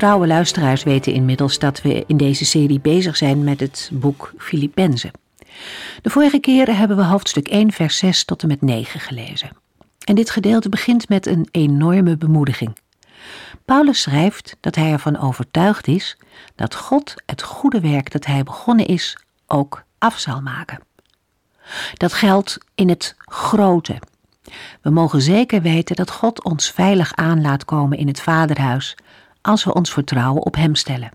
Trouwe luisteraars weten inmiddels dat we in deze serie bezig zijn met het boek Filippenzen. De vorige keer hebben we hoofdstuk 1, vers 6 tot en met 9 gelezen. En dit gedeelte begint met een enorme bemoediging. Paulus schrijft dat hij ervan overtuigd is dat God het goede werk dat hij begonnen is ook af zal maken. Dat geldt in het grote. We mogen zeker weten dat God ons veilig aan laat komen in het Vaderhuis als we ons vertrouwen op Hem stellen.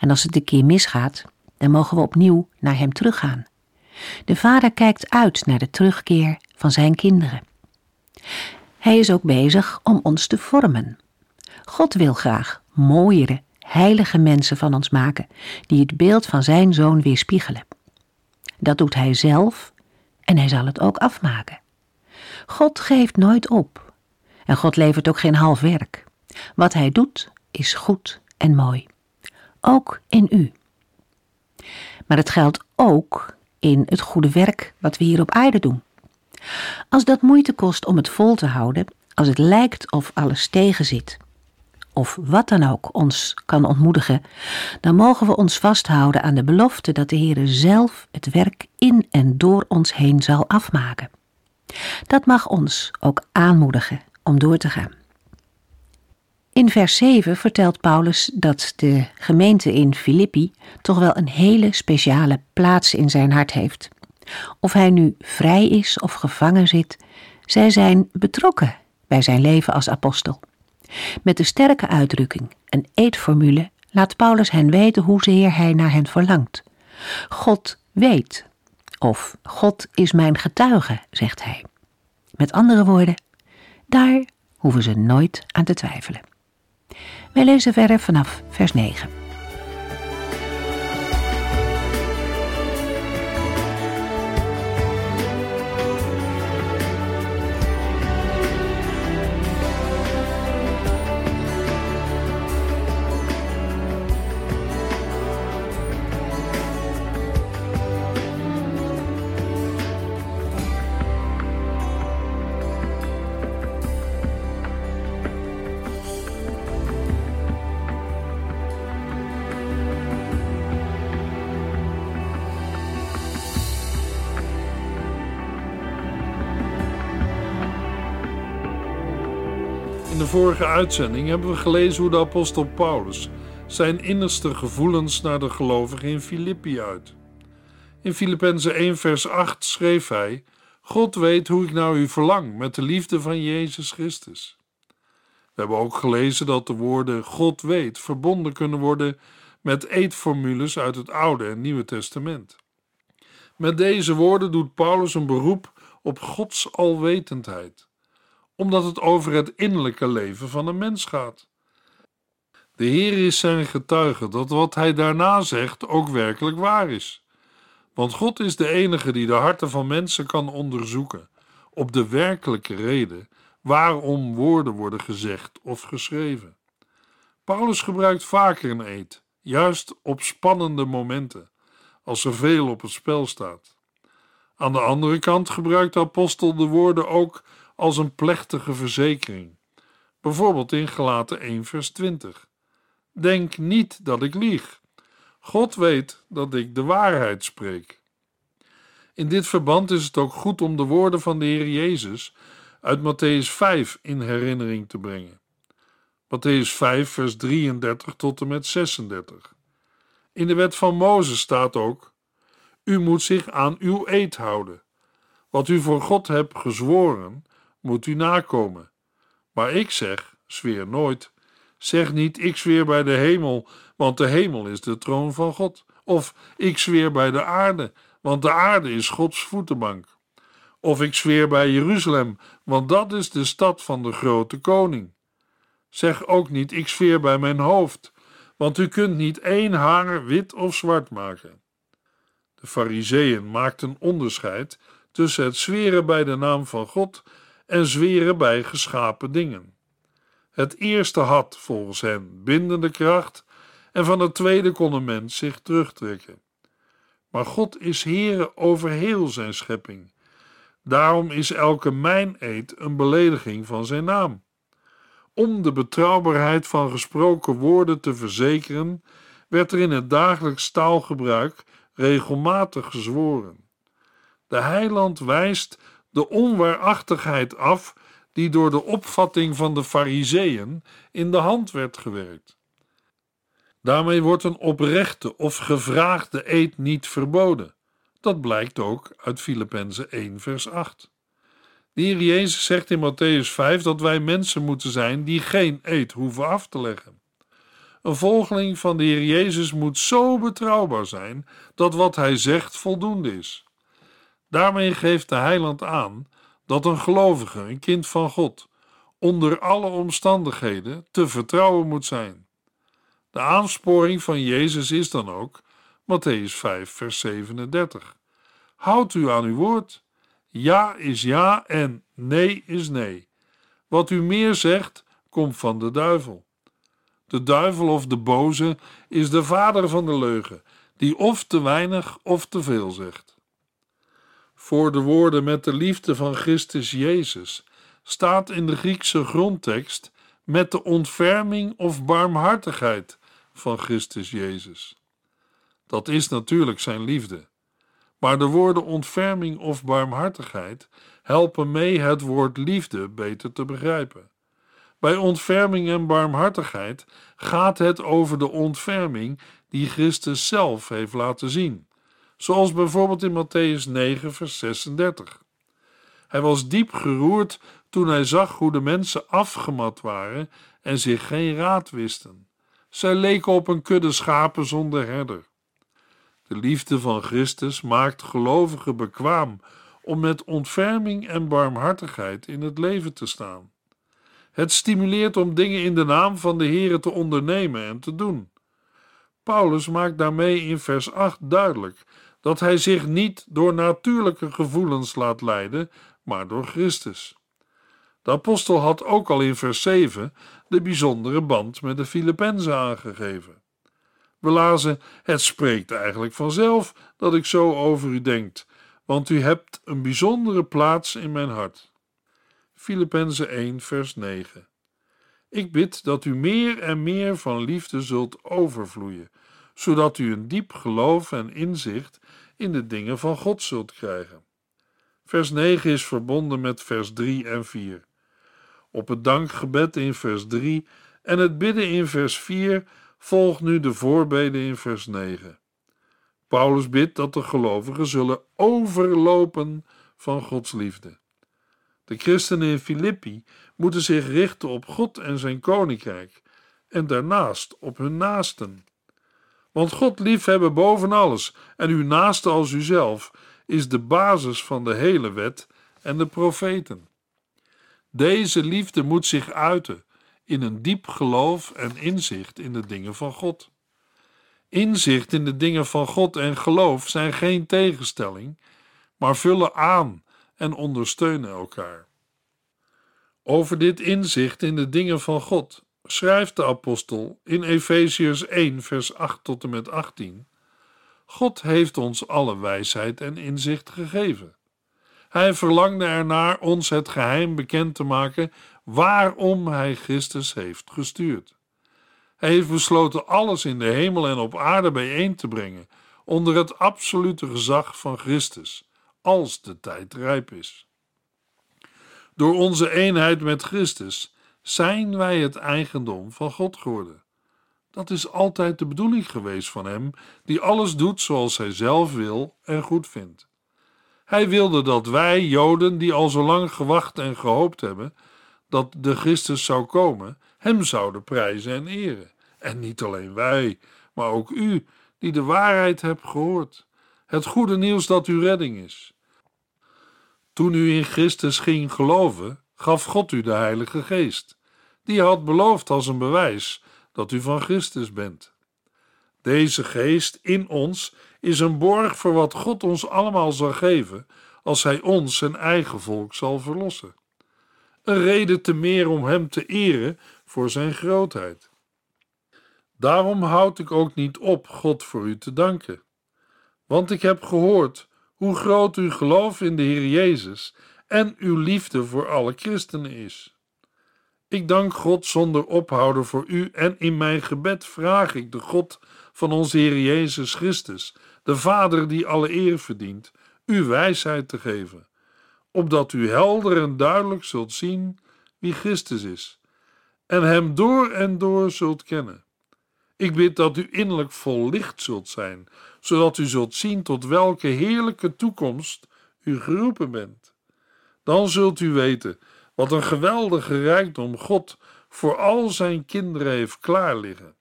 En als het een keer misgaat, dan mogen we opnieuw naar Hem teruggaan. De Vader kijkt uit naar de terugkeer van Zijn kinderen. Hij is ook bezig om ons te vormen. God wil graag mooiere, heilige mensen van ons maken, die het beeld van Zijn Zoon weerspiegelen. Dat doet Hij zelf en Hij zal het ook afmaken. God geeft nooit op. En God levert ook geen half werk. Wat hij doet is goed en mooi. Ook in u. Maar het geldt ook in het goede werk wat we hier op aarde doen. Als dat moeite kost om het vol te houden, als het lijkt of alles tegenzit, of wat dan ook ons kan ontmoedigen, dan mogen we ons vasthouden aan de belofte dat de Heere zelf het werk in en door ons heen zal afmaken. Dat mag ons ook aanmoedigen om door te gaan. In vers 7 vertelt Paulus dat de gemeente in Filippi toch wel een hele speciale plaats in zijn hart heeft. Of hij nu vrij is of gevangen zit, zij zijn betrokken bij zijn leven als apostel. Met de sterke uitdrukking, een eetformule, laat Paulus hen weten hoezeer hij naar hen verlangt. God weet, of God is mijn getuige, zegt hij. Met andere woorden, daar hoeven ze nooit aan te twijfelen. Wij lezen verder vanaf vers 9. Vorige uitzending hebben we gelezen hoe de apostel Paulus zijn innerste gevoelens naar de gelovigen in Filippi uit. In Filippenzen 1 vers 8 schreef hij: God weet hoe ik naar u verlang met de liefde van Jezus Christus. We hebben ook gelezen dat de woorden God weet verbonden kunnen worden met eetformules uit het Oude en Nieuwe Testament. Met deze woorden doet Paulus een beroep op Gods alwetendheid omdat het over het innerlijke leven van een mens gaat. De Heer is zijn getuige dat wat hij daarna zegt ook werkelijk waar is. Want God is de enige die de harten van mensen kan onderzoeken op de werkelijke reden waarom woorden worden gezegd of geschreven. Paulus gebruikt vaker een eed, juist op spannende momenten, als er veel op het spel staat. Aan de andere kant gebruikt de apostel de woorden ook als een plechtige verzekering. Bijvoorbeeld in Gelaten 1 vers 20. Denk niet dat ik lieg. God weet dat ik de waarheid spreek. In dit verband is het ook goed om de woorden van de Heer Jezus uit Matthäus 5 in herinnering te brengen. Matthäus 5 vers 33 tot en met 36. In de wet van Mozes staat ook: U moet zich aan uw eed houden. Wat u voor God hebt gezworen, moet u nakomen. Maar ik zeg, zweer nooit. Zeg niet, ik zweer bij de hemel, want de hemel is de troon van God. Of ik zweer bij de aarde, want de aarde is Gods voetenbank. Of ik zweer bij Jeruzalem, want dat is de stad van de grote koning. Zeg ook niet: Ik sfeer bij mijn hoofd, want u kunt niet één haar wit of zwart maken. De Fariseeën maakten onderscheid tussen het zweren bij de naam van God en zweren bij geschapen dingen. Het eerste had, volgens hen, bindende kracht en van het tweede kon een mens zich terugtrekken. Maar God is Heere over heel zijn schepping. Daarom is elke mijn-eed een belediging van zijn naam. Om de betrouwbaarheid van gesproken woorden te verzekeren, werd er in het dagelijks taalgebruik regelmatig gezworen. De heiland wijst de onwaarachtigheid af die door de opvatting van de Fariseeën in de hand werd gewerkt. Daarmee wordt een oprechte of gevraagde eed niet verboden. Dat blijkt ook uit Filippenzen 1 vers 8. De Heer Jezus zegt in Matthäus 5 dat wij mensen moeten zijn die geen eed hoeven af te leggen. Een volgeling van de Heer Jezus moet zo betrouwbaar zijn dat wat hij zegt voldoende is. Daarmee geeft de heiland aan dat een gelovige, een kind van God, onder alle omstandigheden te vertrouwen moet zijn. De aansporing van Jezus is dan ook Matthäus 5, vers 37. Houd u aan uw woord. Ja is ja en nee is nee. Wat u meer zegt, komt van de duivel. De duivel of de boze is de vader van de leugen, die of te weinig of te veel zegt. Voor de woorden met de liefde van Christus Jezus staat in de Griekse grondtekst met de ontferming of barmhartigheid van Christus Jezus. Dat is natuurlijk zijn liefde. Maar de woorden ontferming of barmhartigheid helpen mee het woord liefde beter te begrijpen. Bij ontferming en barmhartigheid gaat het over de ontferming die Christus zelf heeft laten zien, zoals bijvoorbeeld in Matthäus 9, vers 36. Hij was diep geroerd toen hij zag hoe de mensen afgemat waren en zich geen raad wisten. Zij leken op een kudde schapen zonder herder. De liefde van Christus maakt gelovigen bekwaam om met ontferming en barmhartigheid in het leven te staan. Het stimuleert om dingen in de naam van de Here te ondernemen en te doen. Paulus maakt daarmee in vers 8 duidelijk dat hij zich niet door natuurlijke gevoelens laat leiden, maar door Christus. De apostel had ook al in vers 7 de bijzondere band met de Filippenzen aangegeven. We lazen: Het spreekt eigenlijk vanzelf dat ik zo over u denk, want u hebt een bijzondere plaats in mijn hart. Filippenzen 1, vers 9. Ik bid dat u meer en meer van liefde zult overvloeien, zodat u een diep geloof en inzicht in de dingen van God zult krijgen. Vers 9 is verbonden met vers 3 en 4. Op het dankgebed in vers 3 en het bidden in vers 4 volgt nu de voorbeden in vers 9. Paulus bidt dat de gelovigen zullen overlopen van Gods liefde. De christenen in Filippi moeten zich richten op God en zijn koninkrijk en daarnaast op hun naasten. Want God liefhebben boven alles en uw naaste als uzelf is de basis van de hele wet en de profeten. Deze liefde moet zich uiten in een diep geloof en inzicht in de dingen van God. Inzicht in de dingen van God en geloof zijn geen tegenstelling, maar vullen aan en ondersteunen elkaar. Over dit inzicht in de dingen van God schrijft de apostel in Efeziërs 1, vers 8 tot en met 18: God heeft ons alle wijsheid en inzicht gegeven. Hij verlangde ernaar ons het geheim bekend te maken waarom hij Christus heeft gestuurd. Hij heeft besloten alles in de hemel en op aarde bijeen te brengen onder het absolute gezag van Christus, als de tijd rijp is. Door onze eenheid met Christus zijn wij het eigendom van God geworden. Dat is altijd de bedoeling geweest van Hem, die alles doet zoals Hij zelf wil en goed vindt. Hij wilde dat wij, Joden, die al zo lang gewacht en gehoopt hebben dat de Christus zou komen, Hem zouden prijzen en eren. En niet alleen wij, maar ook u, die de waarheid hebt gehoord. Het goede nieuws dat uw redding is. Toen u in Christus ging geloven, gaf God u de Heilige Geest. Die had beloofd als een bewijs dat u van Christus bent. Deze geest in ons is een borg voor wat God ons allemaal zal geven als Hij ons zijn eigen volk zal verlossen. Een reden te meer om Hem te eren voor Zijn grootheid. Daarom houd ik ook niet op God voor u te danken. Want ik heb gehoord hoe groot uw geloof in de Heer Jezus en uw liefde voor alle christenen is. Ik dank God zonder ophouden voor u en in mijn gebed vraag ik de God van onze Heer Jezus Christus, de Vader die alle eer verdient, u wijsheid te geven, opdat u helder en duidelijk zult zien wie Christus is en Hem door en door zult kennen. Ik bid dat u innerlijk vol licht zult zijn, zodat u zult zien tot welke heerlijke toekomst u geroepen bent. Dan zult u weten wat een geweldige rijkdom God voor al zijn kinderen heeft klaar liggen.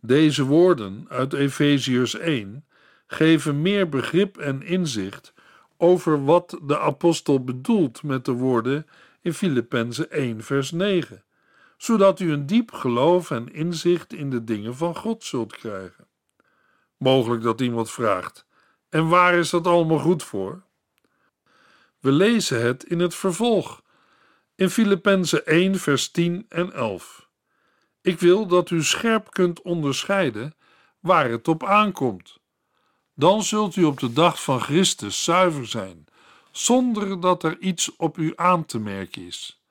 Deze woorden uit Efeziërs 1 geven meer begrip en inzicht over wat de apostel bedoelt met de woorden in Filippenzen 1 vers 9, zodat u een diep geloof en inzicht in de dingen van God zult krijgen. Mogelijk dat iemand vraagt: en waar is dat allemaal goed voor? We lezen het in het vervolg, in Filippenzen 1, vers 10 en 11. Ik wil dat u scherp kunt onderscheiden waar het op aankomt. Dan zult u op de dag van Christus zuiver zijn, zonder dat er iets op u aan te merken is.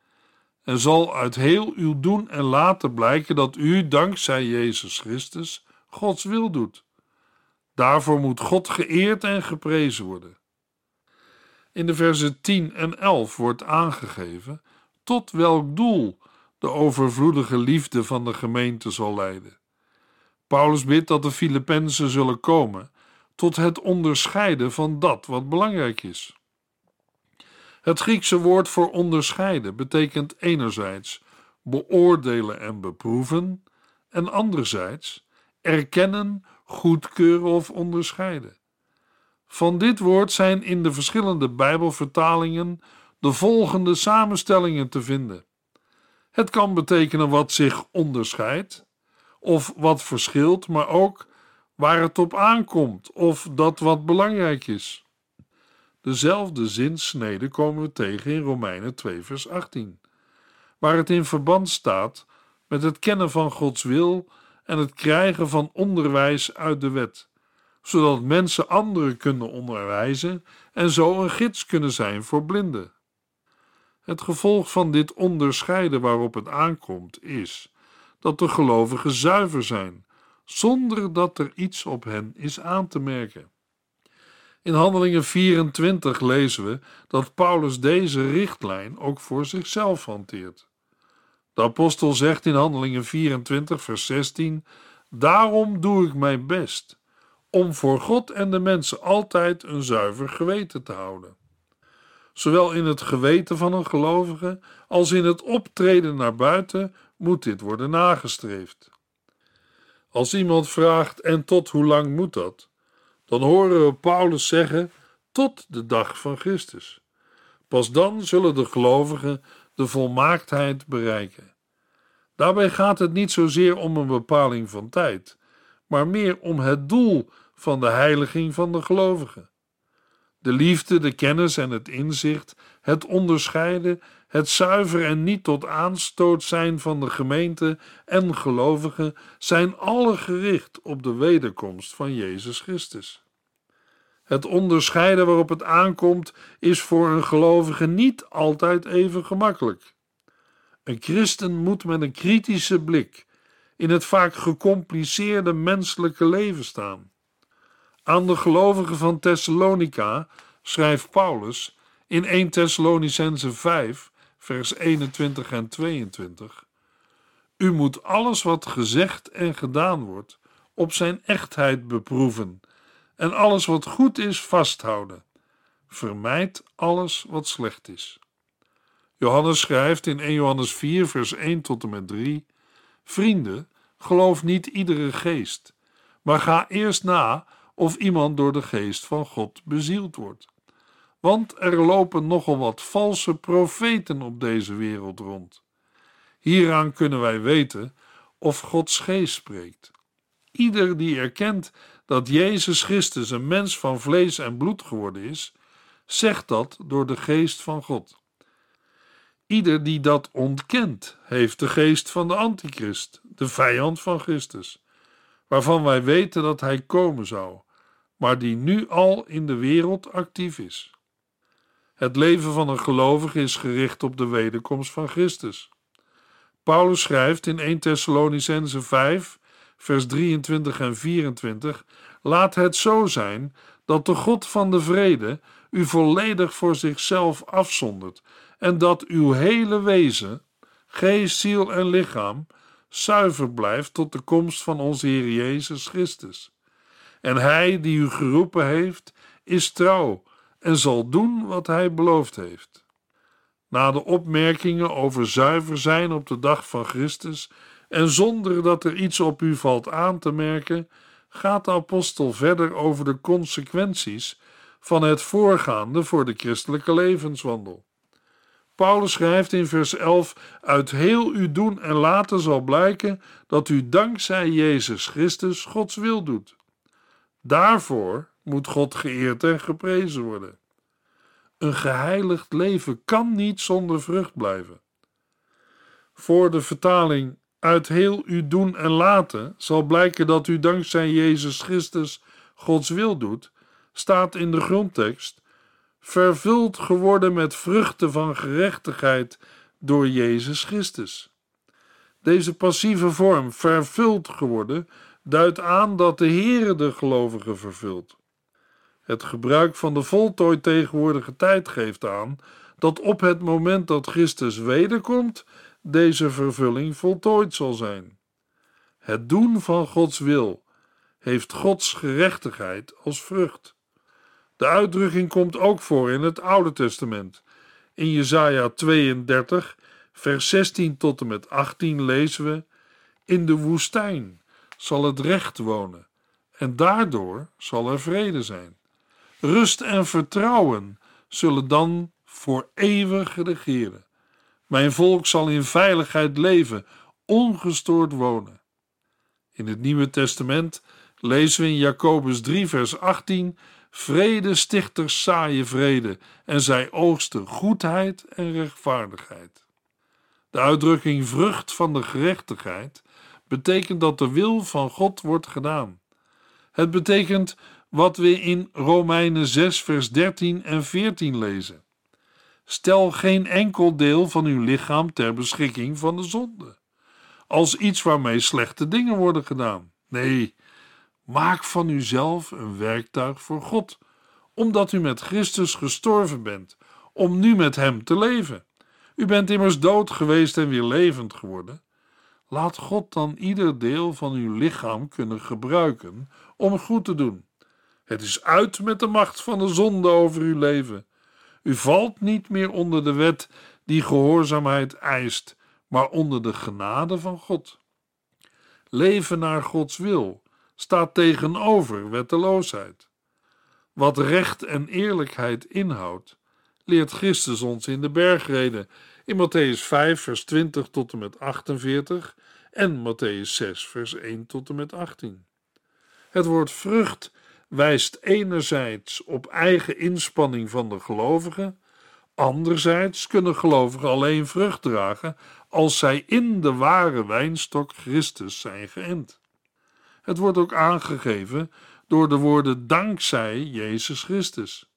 En zal uit heel uw doen en laten blijken dat u, dankzij Jezus Christus, Gods wil doet. Daarvoor moet God geëerd en geprezen worden. In de versen 10 en 11 wordt aangegeven tot welk doel de overvloedige liefde van de gemeente zal leiden. Paulus bidt dat de Filippenzen zullen komen tot het onderscheiden van dat wat belangrijk is. Het Griekse woord voor onderscheiden betekent enerzijds beoordelen en beproeven, en anderzijds erkennen, goedkeuren of onderscheiden. Van dit woord zijn in de verschillende Bijbelvertalingen de volgende samenstellingen te vinden. Het kan betekenen wat zich onderscheidt, of wat verschilt, maar ook waar het op aankomt, of dat wat belangrijk is. Dezelfde zinsnede komen we tegen in Romeinen 2, vers 18, waar het in verband staat met het kennen van Gods wil en het krijgen van onderwijs uit de wet, zodat mensen anderen kunnen onderwijzen en zo een gids kunnen zijn voor blinden. Het gevolg van dit onderscheiden waarop het aankomt is dat de gelovigen zuiver zijn, zonder dat er iets op hen is aan te merken. In Handelingen 24 lezen we dat Paulus deze richtlijn ook voor zichzelf hanteert. De apostel zegt in Handelingen 24, vers 16: Daarom doe ik mijn best om voor God en de mensen altijd een zuiver geweten te houden zowel in het geweten van een gelovige als in het optreden naar buiten, moet dit worden nagestreefd. Als iemand vraagt: en tot hoe lang moet dat? dan horen we Paulus zeggen: tot de dag van Christus. Pas dan zullen de gelovigen de volmaaktheid bereiken. Daarbij gaat het niet zozeer om een bepaling van tijd, maar meer om het doel van de heiliging van de gelovigen. De liefde, de kennis en het inzicht, het onderscheiden, het zuiver en niet tot aanstoot zijn van de gemeente en gelovigen zijn alle gericht op de wederkomst van Jezus Christus. Het onderscheiden waarop het aankomt is voor een gelovige niet altijd even gemakkelijk. Een christen moet met een kritische blik in het vaak gecompliceerde menselijke leven staan. Aan de gelovigen van Thessalonica schrijft Paulus in 1 Thessalonicense 5, vers 21 en 22: U moet alles wat gezegd en gedaan wordt op zijn echtheid beproeven en alles wat goed is vasthouden. Vermijd alles wat slecht is. Johannes schrijft in 1 Johannes 4, vers 1 tot en met 3: Vrienden, geloof niet iedere geest, maar ga eerst na of iemand door de geest van God bezield wordt. Want er lopen nogal wat valse profeten op deze wereld rond. Hieraan kunnen wij weten of Gods geest spreekt. Ieder die erkent dat Jezus Christus een mens van vlees en bloed geworden is, zegt dat door de geest van God. Ieder die dat ontkent, heeft de geest van de antichrist, de vijand van Christus, waarvan wij weten dat hij komen zou, maar die nu al in de wereld actief is. Het leven van een gelovige is gericht op de wederkomst van Christus. Paulus schrijft in 1 Thessalonicense 5, vers 23 en 24: Laat het zo zijn dat de God van de vrede u volledig voor zichzelf afzondert en dat uw hele wezen, geest, ziel en lichaam zuiver blijft tot de komst van onze Heer Jezus Christus. En Hij die u geroepen heeft, is trouw en zal doen wat Hij beloofd heeft. Na de opmerkingen over zuiver zijn op de dag van Christus en zonder dat er iets op u valt aan te merken, gaat de apostel verder over de consequenties van het voorgaande voor de christelijke levenswandel. Paulus schrijft in vers 11: Uit heel uw doen en laten zal blijken dat u dankzij Jezus Christus Gods wil doet. Daarvoor moet God geëerd en geprezen worden. Een geheiligd leven kan niet zonder vrucht blijven. Voor de vertaling uit heel uw doen en laten zal blijken dat u dankzij Jezus Christus Gods wil doet, staat in de grondtekst: vervuld geworden met vruchten van gerechtigheid door Jezus Christus. Deze passieve vorm, vervuld geworden, duidt aan dat de Heere de gelovige vervult. Het gebruik van de voltooid tegenwoordige tijd geeft aan dat op het moment dat Christus wederkomt, deze vervulling voltooid zal zijn. Het doen van Gods wil heeft Gods gerechtigheid als vrucht. De uitdrukking komt ook voor in het Oude Testament. In Jesaja 32, vers 16 tot en met 18 lezen we: In de woestijn zal het recht wonen, en daardoor zal er vrede zijn. Rust en vertrouwen zullen dan voor eeuwig regeren. Mijn volk zal in veiligheid leven, ongestoord wonen. In het Nieuwe Testament lezen we in Jacobus 3, vers 18: Vrede stichters zaaien vrede en zij oogsten goedheid en rechtvaardigheid. De uitdrukking vrucht van de gerechtigheid betekent dat de wil van God wordt gedaan. Het betekent wat we in Romeinen 6, vers 13 en 14 lezen. Stel geen enkel deel van uw lichaam ter beschikking van de zonde, als iets waarmee slechte dingen worden gedaan. Nee, maak van uzelf een werktuig voor God, omdat u met Christus gestorven bent, om nu met Hem te leven. U bent immers dood geweest en weer levend geworden. Laat God dan ieder deel van uw lichaam kunnen gebruiken om goed te doen. Het is uit met de macht van de zonde over uw leven. U valt niet meer onder de wet die gehoorzaamheid eist, maar onder de genade van God. Leven naar Gods wil staat tegenover wetteloosheid. Wat recht en eerlijkheid inhoudt, leert Christus ons in de bergreden in Matthäus 5, vers 20 tot en met 48 en Matthäus 6, vers 1 tot en met 18. Het woord vrucht wijst enerzijds op eigen inspanning van de gelovigen, anderzijds kunnen gelovigen alleen vrucht dragen als zij in de ware wijnstok Christus zijn geënt. Het wordt ook aangegeven door de woorden dankzij Jezus Christus.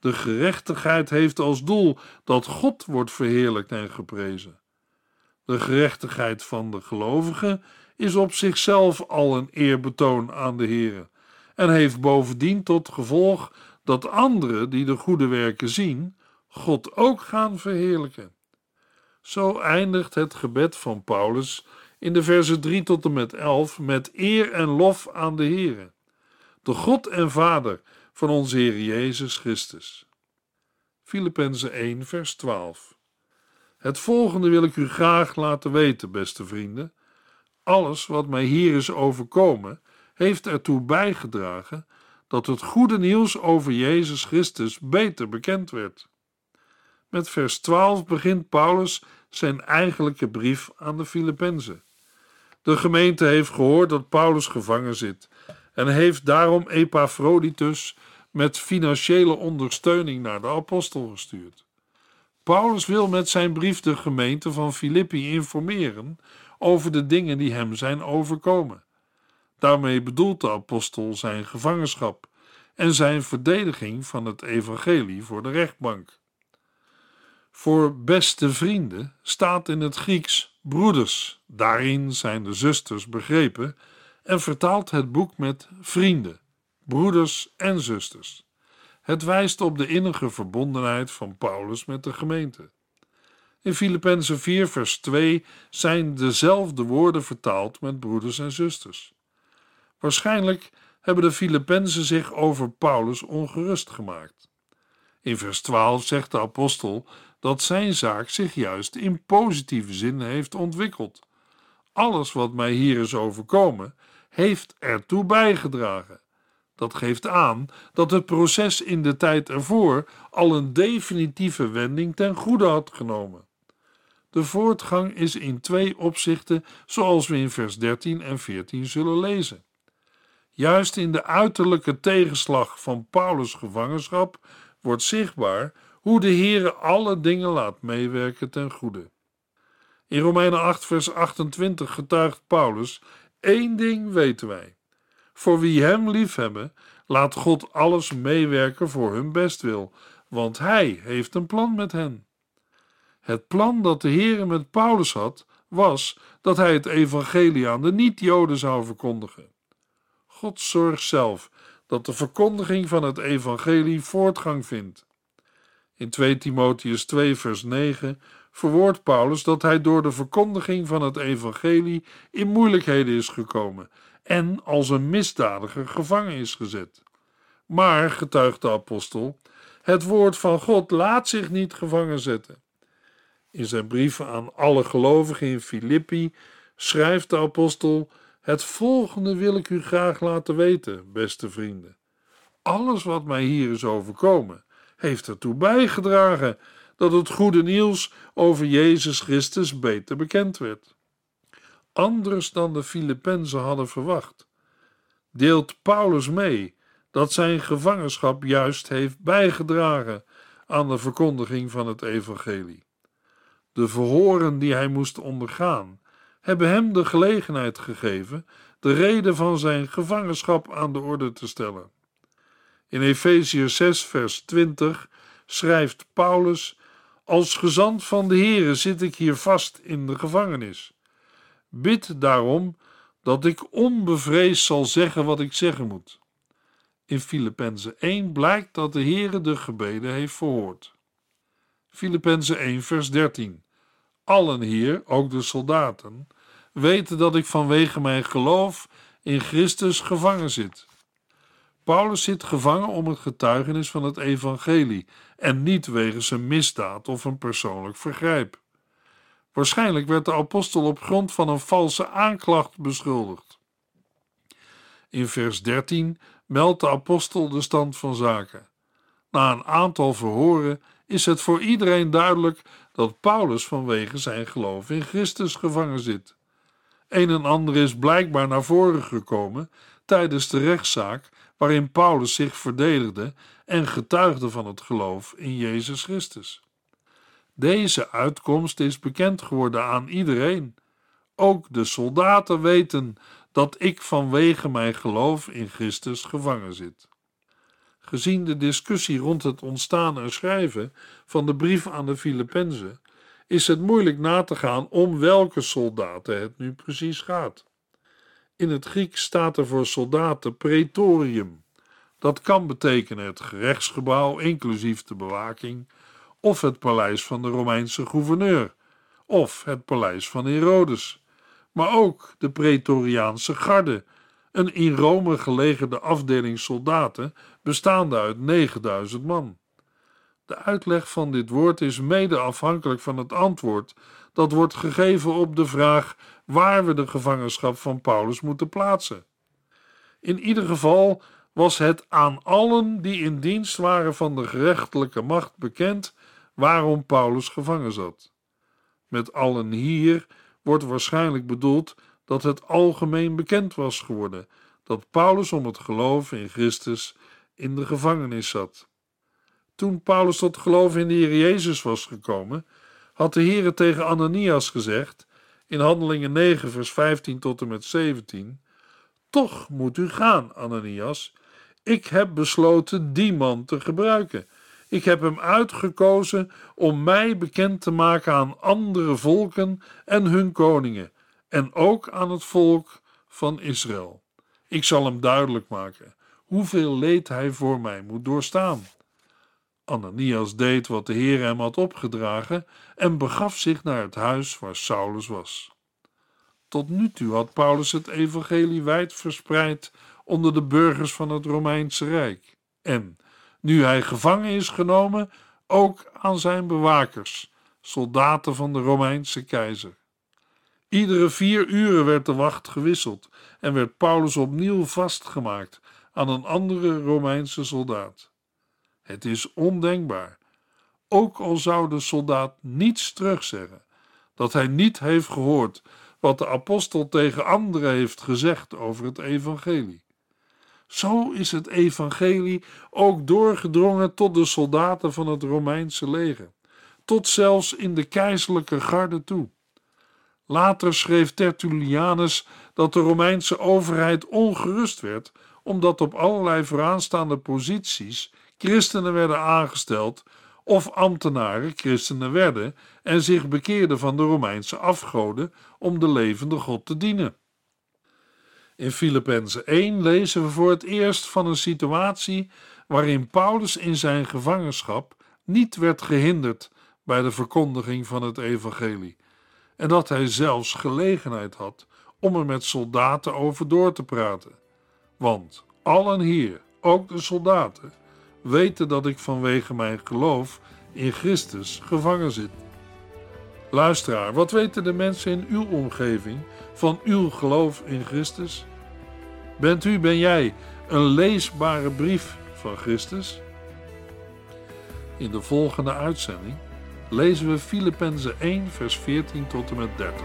De gerechtigheid heeft als doel dat God wordt verheerlijkt en geprezen. De gerechtigheid van de gelovigen is op zichzelf al een eerbetoon aan de Heer en heeft bovendien tot gevolg dat anderen die de goede werken zien, God ook gaan verheerlijken. Zo eindigt het gebed van Paulus in de versen 3 tot en met 11 met eer en lof aan de Heer, de God en Vader van onze Heer Jezus Christus. Filippenzen 1, vers 12. Het volgende wil ik u graag laten weten, beste vrienden. Alles wat mij hier is overkomen, heeft ertoe bijgedragen dat het goede nieuws over Jezus Christus beter bekend werd. Met vers 12 begint Paulus zijn eigenlijke brief aan de Filippenzen. De gemeente heeft gehoord dat Paulus gevangen zit en heeft daarom Epaphroditus met financiële ondersteuning naar de apostel gestuurd. Paulus wil met zijn brief de gemeente van Filippi informeren over de dingen die hem zijn overkomen. Daarmee bedoelt de apostel zijn gevangenschap en zijn verdediging van het evangelie voor de rechtbank. Voor beste vrienden staat in het Grieks broeders. Daarin zijn de zusters begrepen en vertaalt het boek met vrienden, broeders en zusters. Het wijst op de innige verbondenheid van Paulus met de gemeente. In Filippenzen 4, vers 2 zijn dezelfde woorden vertaald met broeders en zusters. Waarschijnlijk hebben de Filippenzen zich over Paulus ongerust gemaakt. In vers 12 zegt de apostel dat zijn zaak zich juist in positieve zin heeft ontwikkeld. Alles wat mij hier is overkomen, heeft ertoe bijgedragen. Dat geeft aan dat het proces in de tijd ervoor al een definitieve wending ten goede had genomen. De voortgang is in twee opzichten, zoals we in vers 13 en 14 zullen lezen. Juist in de uiterlijke tegenslag van Paulus' gevangenschap wordt zichtbaar hoe de Heere alle dingen laat meewerken ten goede. In Romeinen 8, vers 28 getuigt Paulus: één ding weten wij. Voor wie hem liefhebben, laat God alles meewerken voor hun bestwil, want hij heeft een plan met hen. Het plan dat de Heere met Paulus had, was dat hij het evangelie aan de niet-Joden zou verkondigen. God zorgt zelf dat de verkondiging van het evangelie voortgang vindt. In 2 Timotheus 2 vers 9 verwoordt Paulus dat hij door de verkondiging van het evangelie in moeilijkheden is gekomen en als een misdadiger gevangen is gezet. Maar, getuigt de apostel, het woord van God laat zich niet gevangen zetten. In zijn brieven aan alle gelovigen in Filippi schrijft de apostel: Het volgende wil ik u graag laten weten, beste vrienden. Alles wat mij hier is overkomen, heeft ertoe bijgedragen dat het goede nieuws over Jezus Christus beter bekend werd. Anders dan de Filippenzen hadden verwacht, deelt Paulus mee dat zijn gevangenschap juist heeft bijgedragen aan de verkondiging van het evangelie. De verhoren die hij moest ondergaan, hebben hem de gelegenheid gegeven de reden van zijn gevangenschap aan de orde te stellen. In Efeziërs 6, vers 20 schrijft Paulus: Als gezant van de Heere zit ik hier vast in de gevangenis. Bid daarom dat ik onbevreesd zal zeggen wat ik zeggen moet. In Filippenzen 1 blijkt dat de Heere de gebeden heeft verhoord. Filippenzen 1, vers 13. Allen hier, ook de soldaten, weten dat ik vanwege mijn geloof in Christus gevangen zit. Paulus zit gevangen om het getuigenis van het evangelie en niet wegens een misdaad of een persoonlijk vergrijp. Waarschijnlijk werd de apostel op grond van een valse aanklacht beschuldigd. In vers 13 meldt de apostel de stand van zaken. Na een aantal verhoren is het voor iedereen duidelijk dat Paulus vanwege zijn geloof in Christus gevangen zit. Een en ander is blijkbaar naar voren gekomen tijdens de rechtszaak waarin Paulus zich verdedigde en getuigde van het geloof in Jezus Christus. Deze uitkomst is bekend geworden aan iedereen. Ook de soldaten weten dat ik vanwege mijn geloof in Christus gevangen zit. Gezien de discussie rond het ontstaan en schrijven van de brief aan de Filippenzen, is het moeilijk na te gaan om welke soldaten het nu precies gaat. In het Grieks staat er voor soldaten praetorium. Dat kan betekenen het gerechtsgebouw, inclusief de bewaking, of het paleis van de Romeinse gouverneur, of het paleis van Herodes, maar ook de Praetoriaanse garde, een in Rome gelegerde afdeling soldaten bestaande uit 9000 man. De uitleg van dit woord is mede afhankelijk van het antwoord dat wordt gegeven op de vraag waar we de gevangenschap van Paulus moeten plaatsen. In ieder geval was het aan allen die in dienst waren van de gerechtelijke macht bekend waarom Paulus gevangen zat. Met allen hier wordt waarschijnlijk bedoeld dat het algemeen bekend was geworden dat Paulus om het geloof in Christus in de gevangenis zat. Toen Paulus tot geloof in de Heer Jezus was gekomen, had de Heer tegen Ananias gezegd, in Handelingen 9, vers 15 tot en met 17: Toch moet u gaan, Ananias. Ik heb besloten die man te gebruiken. Ik heb hem uitgekozen om mij bekend te maken aan andere volken en hun koningen, en ook aan het volk van Israël. Ik zal hem duidelijk maken hoeveel leed hij voor mij moet doorstaan. Ananias deed wat de Heer hem had opgedragen en begaf zich naar het huis waar Saulus was. Tot nu toe had Paulus het evangelie wijd verspreid onder de burgers van het Romeinse Rijk en, nu hij gevangen is genomen, ook aan zijn bewakers, soldaten van de Romeinse keizer. Iedere vier uren werd de wacht gewisseld en werd Paulus opnieuw vastgemaakt aan een andere Romeinse soldaat. Het is ondenkbaar, ook al zou de soldaat niets terugzeggen, dat hij niet heeft gehoord wat de apostel tegen anderen heeft gezegd over het evangelie. Zo is het evangelie ook doorgedrongen tot de soldaten van het Romeinse leger, tot zelfs in de keizerlijke garde toe. Later schreef Tertullianus dat de Romeinse overheid ongerust werd omdat op allerlei vooraanstaande posities christenen werden aangesteld of ambtenaren christenen werden en zich bekeerden van de Romeinse afgoden om de levende God te dienen. In Filippenzen 1 lezen we voor het eerst van een situatie waarin Paulus in zijn gevangenschap niet werd gehinderd bij de verkondiging van het evangelie en dat hij zelfs gelegenheid had om er met soldaten over door te praten. Want allen hier, ook de soldaten, weten dat ik vanwege mijn geloof in Christus gevangen zit. Luisteraar, wat weten de mensen in uw omgeving van uw geloof in Christus? Bent u, ben jij een leesbare brief van Christus? In de volgende uitzending lezen we Filippenzen 1, vers 14 tot en met 30.